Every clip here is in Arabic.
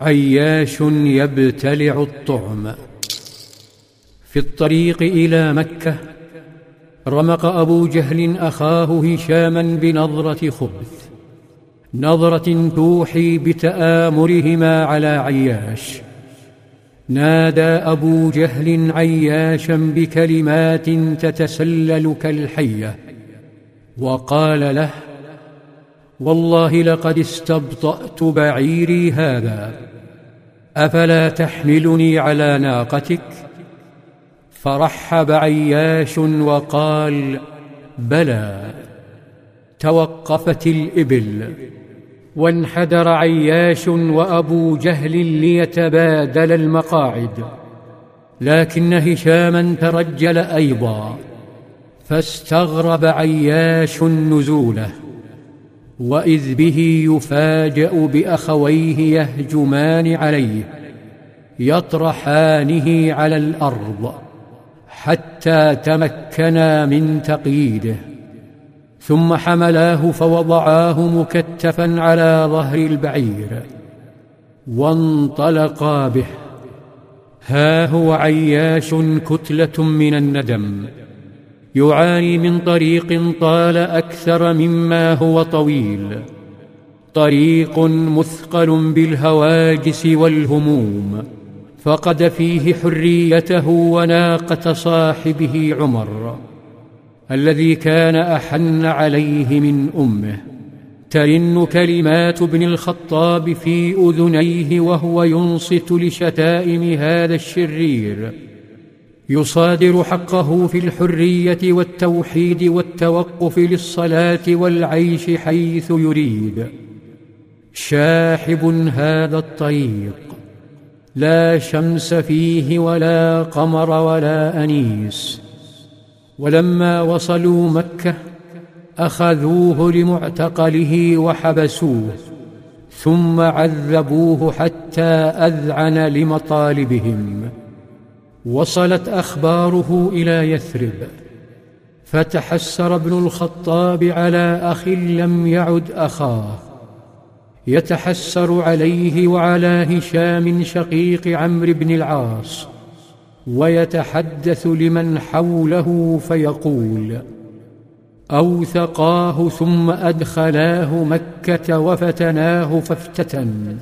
عياش يبتلع الطعم. في الطريق إلى مكة رمق أبو جهل أخاه هشاما بنظرة خبث. نظرة توحي بتآمرهما على عياش. نادى أبو جهل عياشا بكلمات تتسلل كالحية. وقال له والله لقد استبطأت بعيري هذا. أفلا تحملني على ناقتك؟ فرحب عياش وقال بلى توقفت الإبل. وانحدر عياش وأبو جهل ليتبادل المقاعد. لكن هشاما ترجل أيضا فاستغرب عياش نزوله. وإذ به يفاجأ بأخويه يهجمان عليه يطرحانه على الأرض حتى تمكنا من تقييده ثم حملاه فوضعاه مكتفا على ظهر البعير وانطلقا به. ها هو عياش كتلة من الندم. يعاني من طريق طال أكثر مما هو طويل. طريق مثقل بالهواجس والهموم فقد فيه حريته وناقة صاحبه عمر الذي كان أحن عليه من أمه. ترن كلمات ابن الخطاب في أذنيه وهو ينصت لشتائم هذا الشرير. يصادر حقه في الحرية والتوحيد والتوقف للصلاة والعيش حيث يريد. شاحب هذا الطريق. لا شمس فيه ولا قمر ولا أنيس. ولما وصلوا مكة أخذوه لمعتقله وحبسوه ثم عذبوه حتى أذعن لمطالبهم. وصلت أخباره إلى يثرب. فتحسر ابن الخطاب على أخ لم يعد أخاه. يتحسر عليه وعلى هشام شقيق عمرو بن العاص. ويتحدث لمن حوله فيقول أوثقاه ثم أدخلاه مكة وفتناه فافتتن.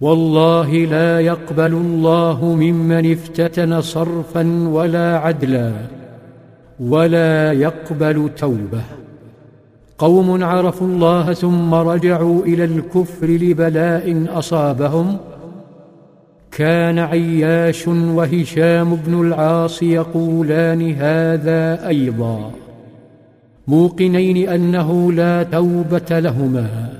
والله لا يقبل الله ممن افتتن صرفا ولا عدلا ولا يقبل توبة. قوم عرفوا الله ثم رجعوا إلى الكفر لبلاء أصابهم. كان عياش وهشام بن العاص يقولان هذا أيضا موقنين أنه لا توبة لهما.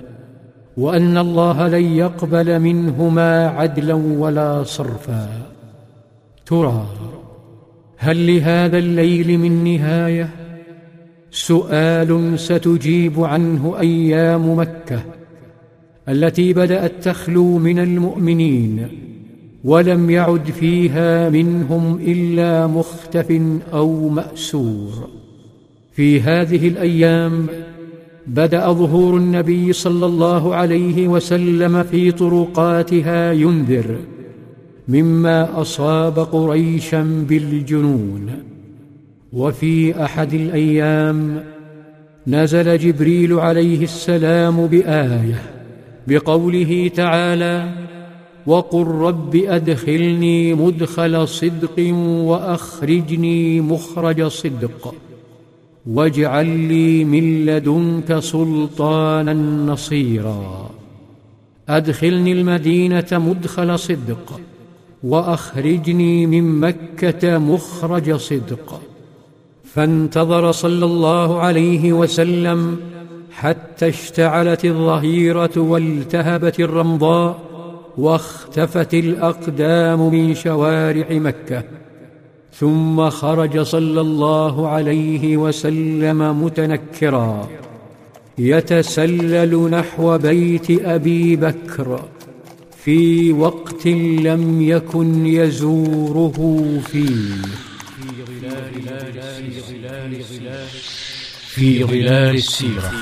وأن الله لن يقبل منهما عدلا ولا صرفا. ترى هل لهذا الليل من نهاية؟ سؤال ستجيب عنه أيام مكة التي بدأت تخلو من المؤمنين ولم يعد فيها منهم إلا مختف أو مأسور. في هذه الأيام بدأ ظهور النبي صلى الله عليه وسلم في طرقاتها ينذر مما أصاب قريشا بالجنون. وفي أحد الأيام نزل جبريل عليه السلام بآية بقوله تعالى وقل رب ادخلني مدخل صدق واخرجني مخرج صدق. واجعل لي من لدنك سلطانا نصيرا. أدخلني المدينة مدخل صدق وأخرجني من مكة مخرج صدق. فانتظر صلى الله عليه وسلم حتى اشتعلت الظهيرة والتهبت الرمضاء واختفت الأقدام من شوارع مكة. ثم خرج صلى الله عليه وسلم متنكرا. يتسلل نحو بيت أبي بكر. في وقت لم يكن يزوره فيه. في ظلال السيرة.